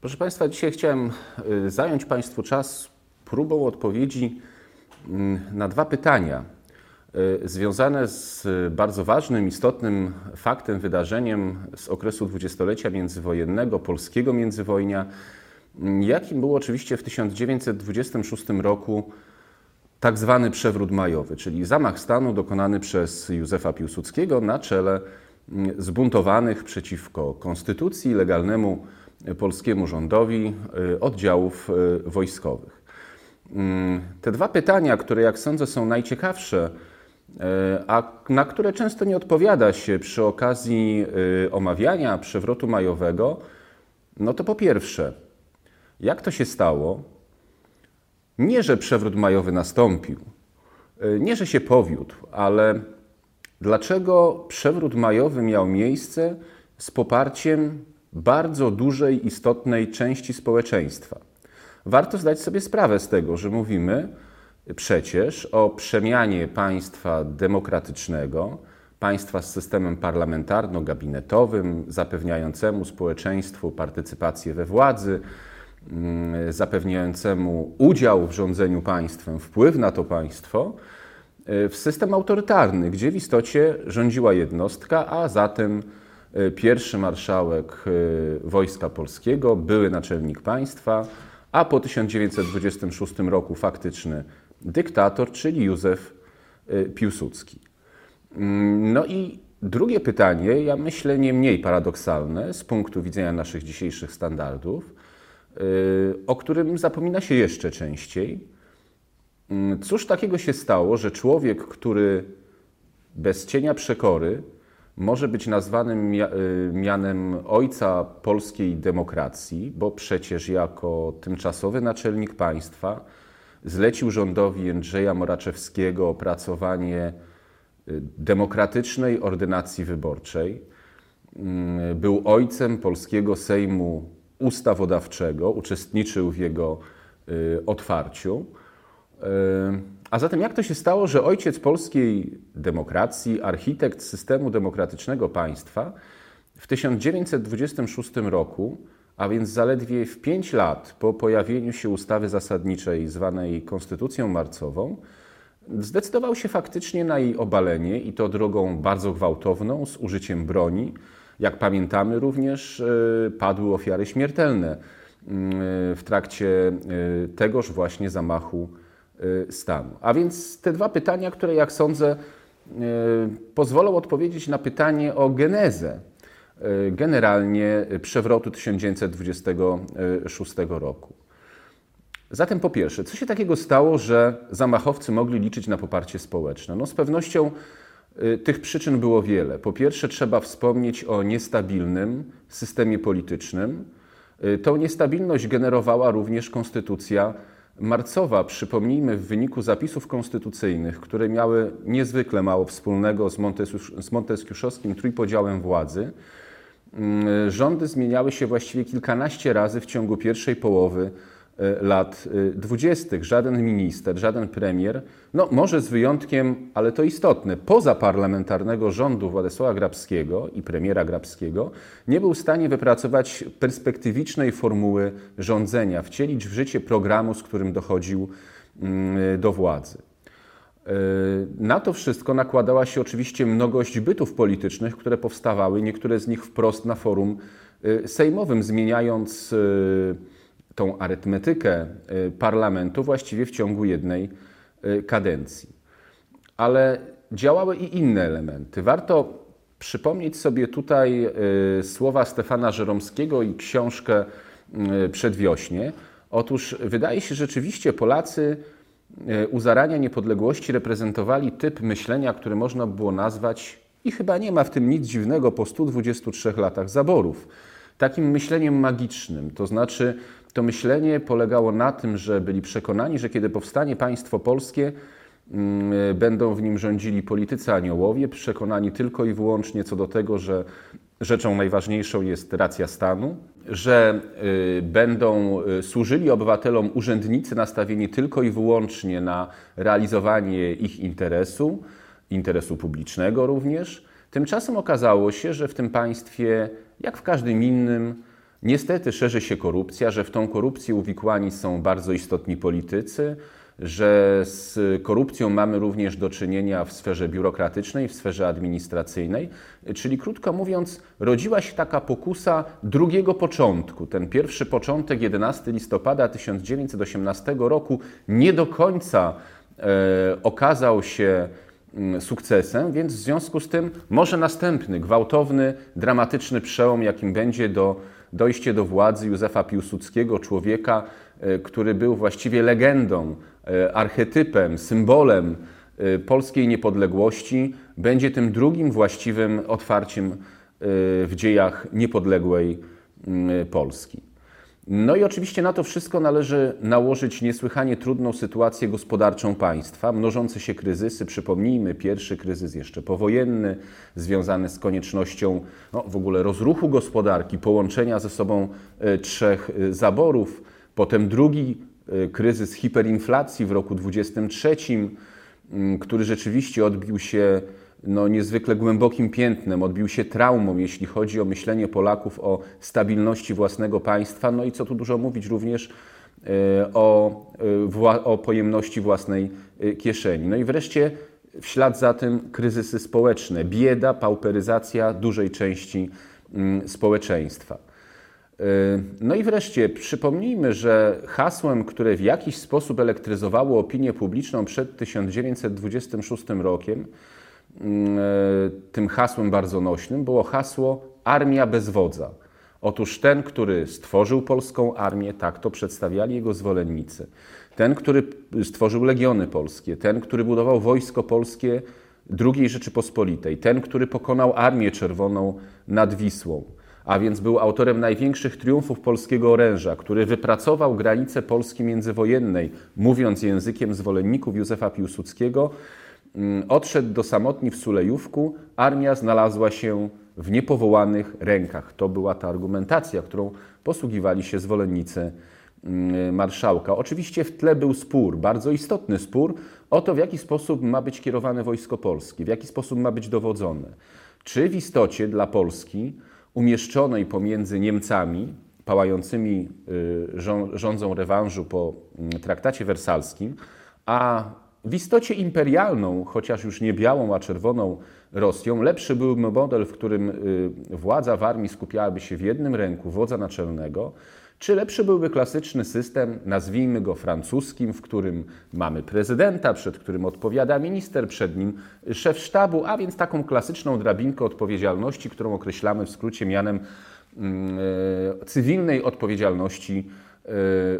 Proszę Państwa, dzisiaj chciałem y, zająć Państwu czas próbą odpowiedzi mm, na dwa pytania y, związane z bardzo ważnym, istotnym faktem, wydarzeniem z okresu dwudziestolecia międzywojennego, polskiego międzywojnia, mm, jakim był oczywiście w 1926 roku tak zwany przewrót majowy, czyli zamach stanu dokonany przez Józefa Piłsudskiego na czele mm, zbuntowanych przeciwko konstytucji, legalnemu polskiemu rządowi y, oddziałów y, wojskowych. Mm, te dwa pytania, które jak sądzę są najciekawsze, y, a na które często nie odpowiada się przy okazji omawiania przewrotu majowego, no to po pierwsze, jak to się stało? Nie, że przewrót majowy nastąpił, nie, że się powiódł, ale dlaczego przewrót majowy miał miejsce z poparciem bardzo dużej, istotnej części społeczeństwa. Warto zdać sobie sprawę z tego, że mówimy przecież o przemianie państwa demokratycznego, państwa z systemem parlamentarno-gabinetowym, zapewniającemu społeczeństwu partycypację we władzy, mm, zapewniającemu udział w rządzeniu państwem, wpływ na to państwo, w system autorytarny, gdzie w istocie rządziła jednostka, a zatem pierwszy marszałek e, Wojska Polskiego, były naczelnik państwa, a po 1926 roku faktyczny dyktator, czyli Józef e, Piłsudski. Mm, no i drugie pytanie, ja myślę nie mniej paradoksalne z punktu widzenia naszych dzisiejszych standardów, o którym zapomina się jeszcze częściej. Mm, cóż takiego się stało, że człowiek, który bez cienia przekory, może być nazwanym y, mianem ojca polskiej demokracji, bo przecież jako tymczasowy naczelnik państwa zlecił rządowi Jędrzeja Moraczewskiego opracowanie y, demokratycznej ordynacji wyborczej. Mm, był ojcem polskiego Sejmu Ustawodawczego, uczestniczył w jego y, otwarciu. A zatem jak to się stało, że ojciec polskiej demokracji, architekt systemu demokratycznego państwa w 1926 roku, a więc zaledwie w pięć lat po pojawieniu się ustawy zasadniczej zwanej Konstytucją Marcową, zdecydował się faktycznie na jej obalenie i to drogą bardzo gwałtowną, z użyciem broni. Jak pamiętamy, również e, padły ofiary śmiertelne mm, w trakcie e, tegoż właśnie zamachu Y, stanu. A więc te dwa pytania, które jak sądzę y, pozwolą odpowiedzieć na pytanie o genezę y, generalnie przewrotu 1926 roku. Zatem po pierwsze, co się takiego stało, że zamachowcy mogli liczyć na poparcie społeczne? No z pewnością tych przyczyn było wiele. Po pierwsze, trzeba wspomnieć o niestabilnym systemie politycznym. Tą niestabilność generowała również konstytucja marcowa, przypomnijmy, w wyniku zapisów konstytucyjnych, które miały niezwykle mało wspólnego z, z monteskiuszowskim trójpodziałem władzy, mm, rządy zmieniały się właściwie kilkanaście razy w ciągu pierwszej połowy lat e, dwudziestych. Żaden minister, żaden premier, no może z wyjątkiem, ale to istotne, poza parlamentarnego rządu Władysława Grabskiego i premiera Grabskiego, nie był w stanie wypracować perspektywicznej formuły rządzenia, wcielić w życie programu, z którym dochodził mm, do władzy. E, na to wszystko nakładała się oczywiście mnogość bytów politycznych, które powstawały, niektóre z nich wprost na forum sejmowym, zmieniając tą arytmetykę y, parlamentu właściwie w ciągu jednej y, kadencji. Ale działały i inne elementy. Warto przypomnieć sobie tutaj y, słowa Stefana Żeromskiego i książkę Przedwiośnie. Otóż wydaje się, rzeczywiście Polacy u zarania niepodległości reprezentowali typ myślenia, który można było nazwać, i chyba nie ma w tym nic dziwnego po 123 latach zaborów, takim myśleniem magicznym, to znaczy to myślenie polegało na tym, że byli przekonani, że kiedy powstanie państwo polskie, mm, będą w nim rządzili politycy aniołowie, przekonani tylko i wyłącznie co do tego, że rzeczą najważniejszą jest racja stanu, że y, będą y, służyli obywatelom urzędnicy nastawieni tylko i wyłącznie na realizowanie ich interesu, interesu publicznego również. Tymczasem okazało się, że w tym państwie, jak w każdym innym, Niestety szerzy się korupcja, że w tą korupcję uwikłani są bardzo istotni politycy, że z korupcją mamy również do czynienia w sferze biurokratycznej, w sferze administracyjnej. Czyli krótko mówiąc, rodziła się taka pokusa drugiego początku. Ten pierwszy początek, 11 listopada 1918 roku, nie do końca e, okazał się sukcesem, więc w związku z tym może następny, gwałtowny, dramatyczny przełom, jakim będzie do, dojście do władzy Józefa Piłsudskiego, człowieka, e, który był właściwie legendą E, archetypem, symbolem e, polskiej niepodległości, będzie tym drugim właściwym otwarciem w dziejach niepodległej mm, Polski. No i oczywiście na to wszystko należy nałożyć niesłychanie trudną sytuację gospodarczą państwa, mnożące się kryzysy. Przypomnijmy, pierwszy kryzys jeszcze powojenny, związany z koniecznością no, w ogóle rozruchu gospodarki, połączenia ze sobą trzech zaborów. Potem drugi Y, kryzys hiperinflacji w roku 2023, mm, który rzeczywiście odbił się no, niezwykle głębokim piętnem, odbił się traumą, jeśli chodzi o myślenie Polaków o stabilności własnego państwa, no i co tu dużo mówić również y, o, y, o pojemności własnej kieszeni. No i wreszcie w ślad za tym kryzysy społeczne, bieda, pauperyzacja dużej części mm, społeczeństwa. No i wreszcie przypomnijmy, że hasłem, które w jakiś sposób elektryzowało opinię publiczną przed 1926 rokiem, tym hasłem bardzo nośnym było hasło Armia bez wodza. Otóż ten, który stworzył polską armię, tak to przedstawiali jego zwolennicy, ten, który stworzył legiony polskie, ten, który budował wojsko polskie II Rzeczypospolitej, ten, który pokonał Armię Czerwoną nad Wisłą, a więc był autorem największych triumfów polskiego oręża, który wypracował granice Polski międzywojennej, mówiąc językiem zwolenników Józefa Piłsudskiego, mm, odszedł do samotni w Sulejówku, armia znalazła się w niepowołanych rękach. To była ta argumentacja, którą posługiwali się zwolennicy mm, marszałka. Oczywiście w tle był spór, bardzo istotny spór o to, w jaki sposób ma być kierowane wojsko polskie, w jaki sposób ma być dowodzone. Czy w istocie dla Polski umieszczonej pomiędzy Niemcami, pałającymi y, rządzą rewanżu po mm, traktacie wersalskim, a w istocie imperialną, chociaż już nie białą, a czerwoną Rosją, lepszy byłby model, w którym y, władza w armii skupiałaby się w jednym ręku wodza naczelnego, czy lepszy byłby klasyczny system, nazwijmy go francuskim, w którym mamy prezydenta, przed którym odpowiada minister, przed nim szef sztabu, a więc taką klasyczną drabinkę odpowiedzialności, którą określamy w skrócie mianem e, cywilnej odpowiedzialności e,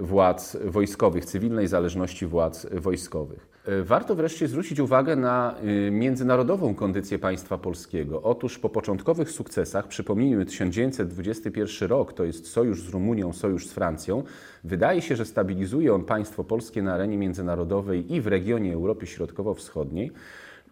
władz wojskowych, cywilnej zależności władz wojskowych. E, warto wreszcie zwrócić uwagę na e, międzynarodową kondycję państwa polskiego. Otóż po początkowych sukcesach, przypomnijmy 1921 rok, to jest sojusz z Rumunią, sojusz z Francją, wydaje się, że stabilizuje on państwo polskie na arenie międzynarodowej i w regionie Europy Środkowo-Wschodniej.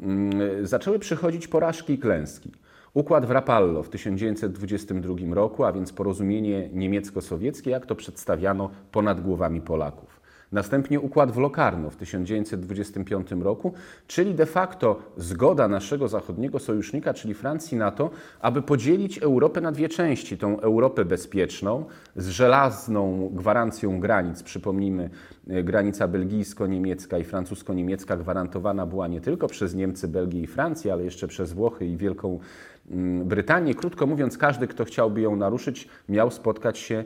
Mm, zaczęły przychodzić porażki i klęski. Układ w Rapallo w 1922 roku, a więc porozumienie niemiecko-sowieckie, jak to przedstawiano ponad głowami Polaków. Następnie układ w Locarno w 1925 roku, czyli de facto zgoda naszego zachodniego sojusznika, czyli Francji, na to, aby podzielić Europę na dwie części. Tą Europę bezpieczną z żelazną gwarancją granic. Przypomnijmy, e, granica belgijsko-niemiecka i francusko-niemiecka gwarantowana była nie tylko przez Niemcy, Belgię i Francję, ale jeszcze przez Włochy i Wielką mm, Brytanię. Krótko mówiąc, każdy, kto chciałby ją naruszyć, miał spotkać się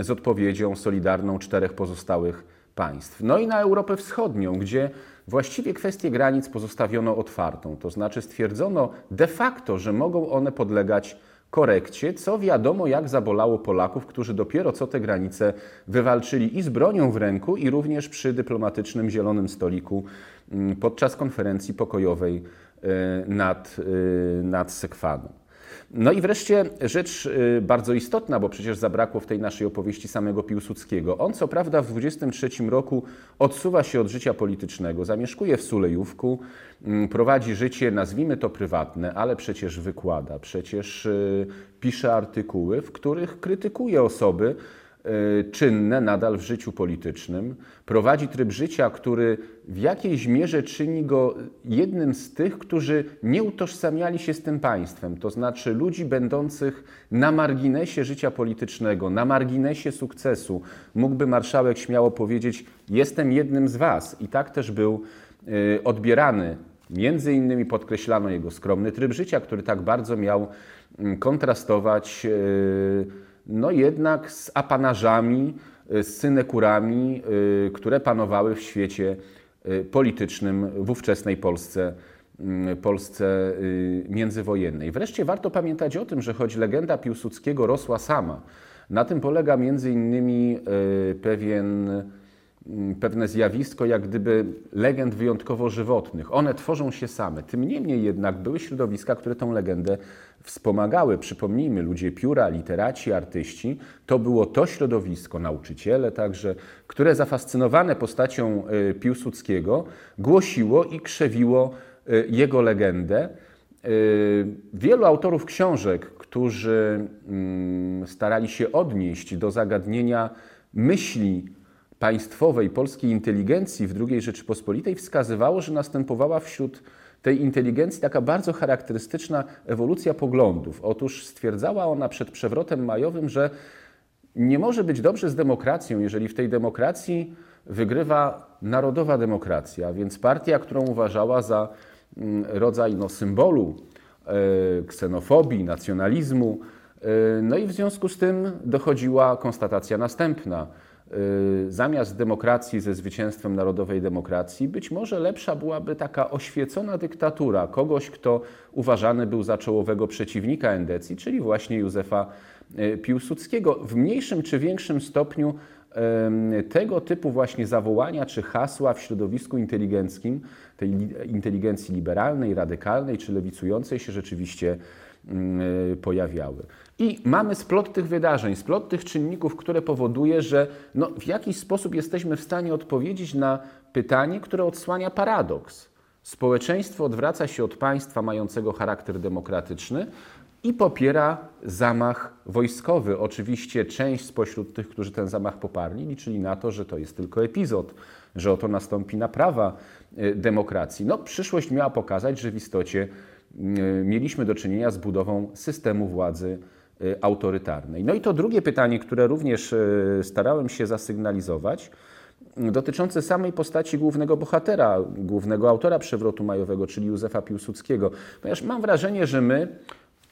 z odpowiedzią solidarną czterech pozostałych państw. No i na Europę Wschodnią, gdzie właściwie kwestię granic pozostawiono otwartą. To znaczy stwierdzono de facto, że mogą one podlegać korekcie, co wiadomo jak zabolało Polaków, którzy dopiero co te granice wywalczyli i z bronią w ręku, i również przy dyplomatycznym zielonym stoliku mm, podczas konferencji pokojowej e, nad, e, nad Sekwaną. No i wreszcie rzecz y, bardzo istotna, bo przecież zabrakło w tej naszej opowieści samego Piłsudskiego. On co prawda w 23 roku odsuwa się od życia politycznego, zamieszkuje w Sulejówku, mm, prowadzi życie, nazwijmy to prywatne, ale przecież wykłada, przecież y, pisze artykuły, w których krytykuje osoby, czynne nadal w życiu politycznym. Prowadzi tryb życia, który w jakiejś mierze czyni go jednym z tych, którzy nie utożsamiali się z tym państwem, to znaczy ludzi będących na marginesie życia politycznego, na marginesie sukcesu. Mógłby marszałek śmiało powiedzieć: Jestem jednym z Was. I tak też był odbierany Między innymi podkreślano jego skromny tryb życia, który tak bardzo miał kontrastować e, no jednak z apanażami, e, z synekurami, e, które panowały w świecie politycznym w ówczesnej Polsce, Polsce międzywojennej. Wreszcie warto pamiętać o tym, że choć legenda Piłsudskiego rosła sama, na tym polega między innymi pewien pewne zjawisko, jak gdyby legend wyjątkowo żywotnych. One tworzą się same. Tym niemniej jednak były środowiska, które tą legendę wspomagały. Przypomnijmy, ludzie pióra, literaci, artyści, to było to środowisko, nauczyciele także, które zafascynowane postacią e, Piłsudskiego głosiło i krzewiło e, jego legendę. E, wielu autorów książek, którzy mm, starali się odnieść do zagadnienia myśli państwowej polskiej inteligencji w II Rzeczypospolitej wskazywało, że następowała wśród tej inteligencji taka bardzo charakterystyczna ewolucja poglądów. Otóż stwierdzała ona przed przewrotem majowym, że nie może być dobrze z demokracją, jeżeli w tej demokracji wygrywa narodowa demokracja, więc partia, którą uważała za mm, rodzaj no, symbolu e, ksenofobii, nacjonalizmu. E, no i w związku z tym dochodziła konstatacja następna – zamiast demokracji ze zwycięstwem narodowej demokracji, być może lepsza byłaby taka oświecona dyktatura kogoś, kto uważany był za czołowego przeciwnika endecji, czyli właśnie Józefa y, Piłsudskiego. W mniejszym czy większym stopniu tego typu właśnie zawołania czy hasła w środowisku inteligenckim, tej inteligencji liberalnej, radykalnej czy lewicującej się rzeczywiście y, pojawiały. I mamy splot tych wydarzeń, splot tych czynników, które powoduje, że no, w jakiś sposób jesteśmy w stanie odpowiedzieć na pytanie, które odsłania paradoks. Społeczeństwo odwraca się od państwa mającego charakter demokratyczny i popiera zamach wojskowy. Oczywiście część spośród tych, którzy ten zamach poparli, liczyli na to, że to jest tylko epizod, że oto nastąpi naprawa e, demokracji. No, przyszłość miała pokazać, że w istocie mieliśmy do czynienia z budową systemu władzy Y, autorytarnej. No i to drugie pytanie, które również y, starałem się zasygnalizować, dotyczące samej postaci głównego bohatera, głównego autora przewrotu majowego, czyli Józefa Piłsudskiego. Ponieważ mam wrażenie, że my,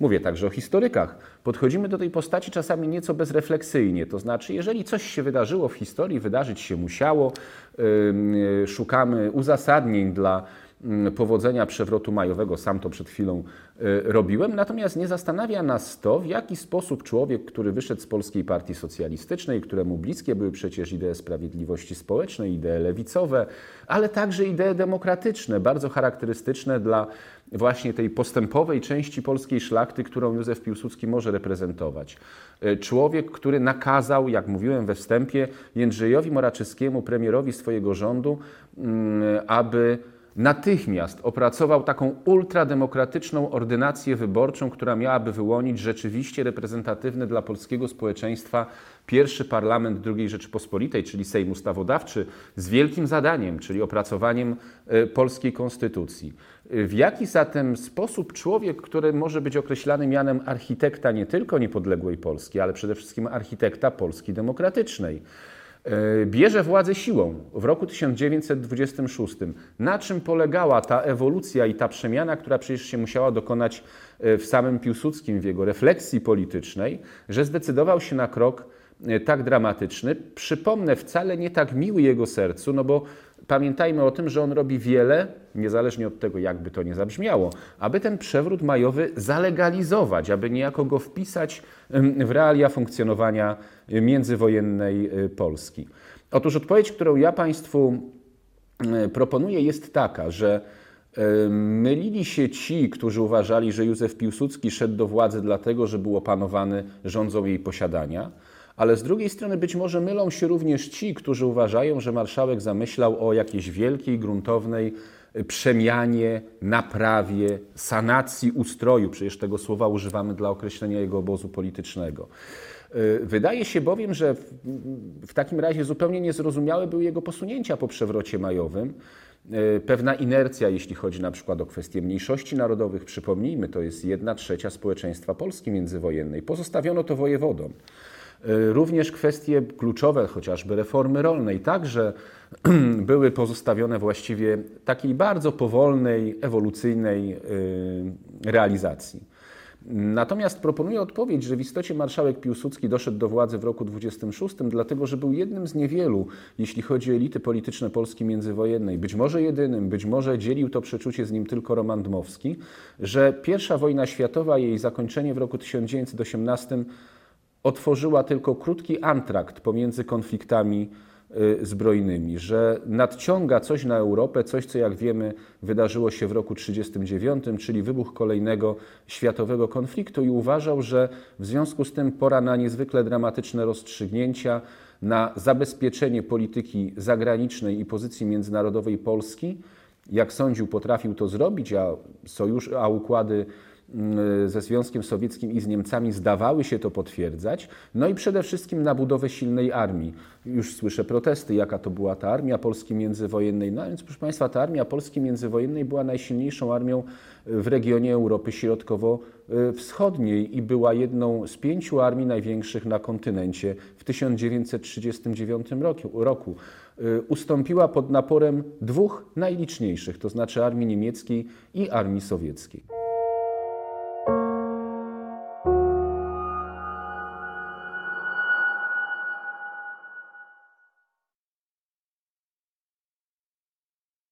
mówię także o historykach, podchodzimy do tej postaci czasami nieco bezrefleksyjnie. To znaczy, jeżeli coś się wydarzyło w historii, wydarzyć się musiało, szukamy uzasadnień dla powodzenia przewrotu majowego, sam to przed chwilą y, robiłem. Natomiast nie zastanawia nas to, w jaki sposób człowiek, który wyszedł z Polskiej Partii Socjalistycznej, któremu bliskie były przecież idee sprawiedliwości społecznej, idee lewicowe, ale także idee demokratyczne, bardzo charakterystyczne dla właśnie tej postępowej części polskiej szlachty, którą Józef Piłsudski może reprezentować. Y, człowiek, który nakazał, jak mówiłem we wstępie, Jędrzejowi Moraczyskiemu, premierowi swojego rządu, mm, aby natychmiast opracował taką ultrademokratyczną ordynację wyborczą, która miałaby wyłonić rzeczywiście reprezentatywny dla polskiego społeczeństwa pierwszy parlament II Rzeczypospolitej, czyli Sejm Ustawodawczy, z wielkim zadaniem, czyli opracowaniem e, polskiej konstytucji. W jaki zatem sposób człowiek, który może być określany mianem architekta nie tylko niepodległej Polski, ale przede wszystkim architekta Polski demokratycznej, E, bierze władzę siłą w roku 1926. Na czym polegała ta ewolucja i ta przemiana, która przecież się musiała dokonać e, w samym Piłsudskim, w jego refleksji politycznej, że zdecydował się na krok e, tak dramatyczny. Przypomnę, wcale nie tak miły jego sercu, no bo pamiętajmy o tym, że on robi wiele, niezależnie od tego, jakby to nie zabrzmiało, aby ten przewrót majowy zalegalizować, aby niejako go wpisać w realia funkcjonowania międzywojennej y, Polski. Otóż odpowiedź, którą ja Państwu y, proponuję, jest taka, że y, mylili się ci, którzy uważali, że Józef Piłsudski szedł do władzy dlatego, że był opanowany rządzą jej posiadania ale z drugiej strony być może mylą się również ci, którzy uważają, że marszałek zamyślał o jakiejś wielkiej, gruntownej przemianie, naprawie, sanacji ustroju. Przecież tego słowa używamy dla określenia jego obozu politycznego. Y, Wydaje się bowiem, że w, w takim razie zupełnie niezrozumiałe były jego posunięcia po przewrocie majowym. Y, Pewna inercja, jeśli chodzi na przykład o kwestie mniejszości narodowych, przypomnijmy, to jest jedna trzecia społeczeństwa Polski międzywojennej. Pozostawiono to wojewodom. Y, Również kwestie kluczowe, chociażby reformy rolnej, także były pozostawione właściwie takiej bardzo powolnej, ewolucyjnej y, realizacji. Natomiast proponuję odpowiedź, że w istocie marszałek Piłsudski doszedł do władzy w roku 26, dlatego że był jednym z niewielu, jeśli chodzi o elity polityczne Polski międzywojennej, być może jedynym, być może dzielił to przeczucie z nim tylko Roman Dmowski, że pierwsza wojna światowa, jej zakończenie w roku 1918 otworzyła tylko krótki antrakt pomiędzy konfliktami y, zbrojnymi, że nadciąga coś na Europę, coś co jak wiemy wydarzyło się w roku 1939, czyli wybuch kolejnego światowego konfliktu i uważał, że w związku z tym pora na niezwykle dramatyczne rozstrzygnięcia, na zabezpieczenie polityki zagranicznej i pozycji międzynarodowej Polski. Jak sądził, potrafił to zrobić, a, sojusz, a układy ze Związkiem Sowieckim i z Niemcami zdawały się to potwierdzać. No i przede wszystkim na budowę silnej armii. Już słyszę protesty, jaka to była ta armia Polski międzywojennej. No więc, proszę Państwa, ta armia Polski międzywojennej była najsilniejszą armią w regionie Europy Środkowo-Wschodniej i była jedną z pięciu armii największych na kontynencie w 1939 roku. roku. Y, Ustąpiła pod naporem dwóch najliczniejszych, to znaczy armii niemieckiej i armii sowieckiej.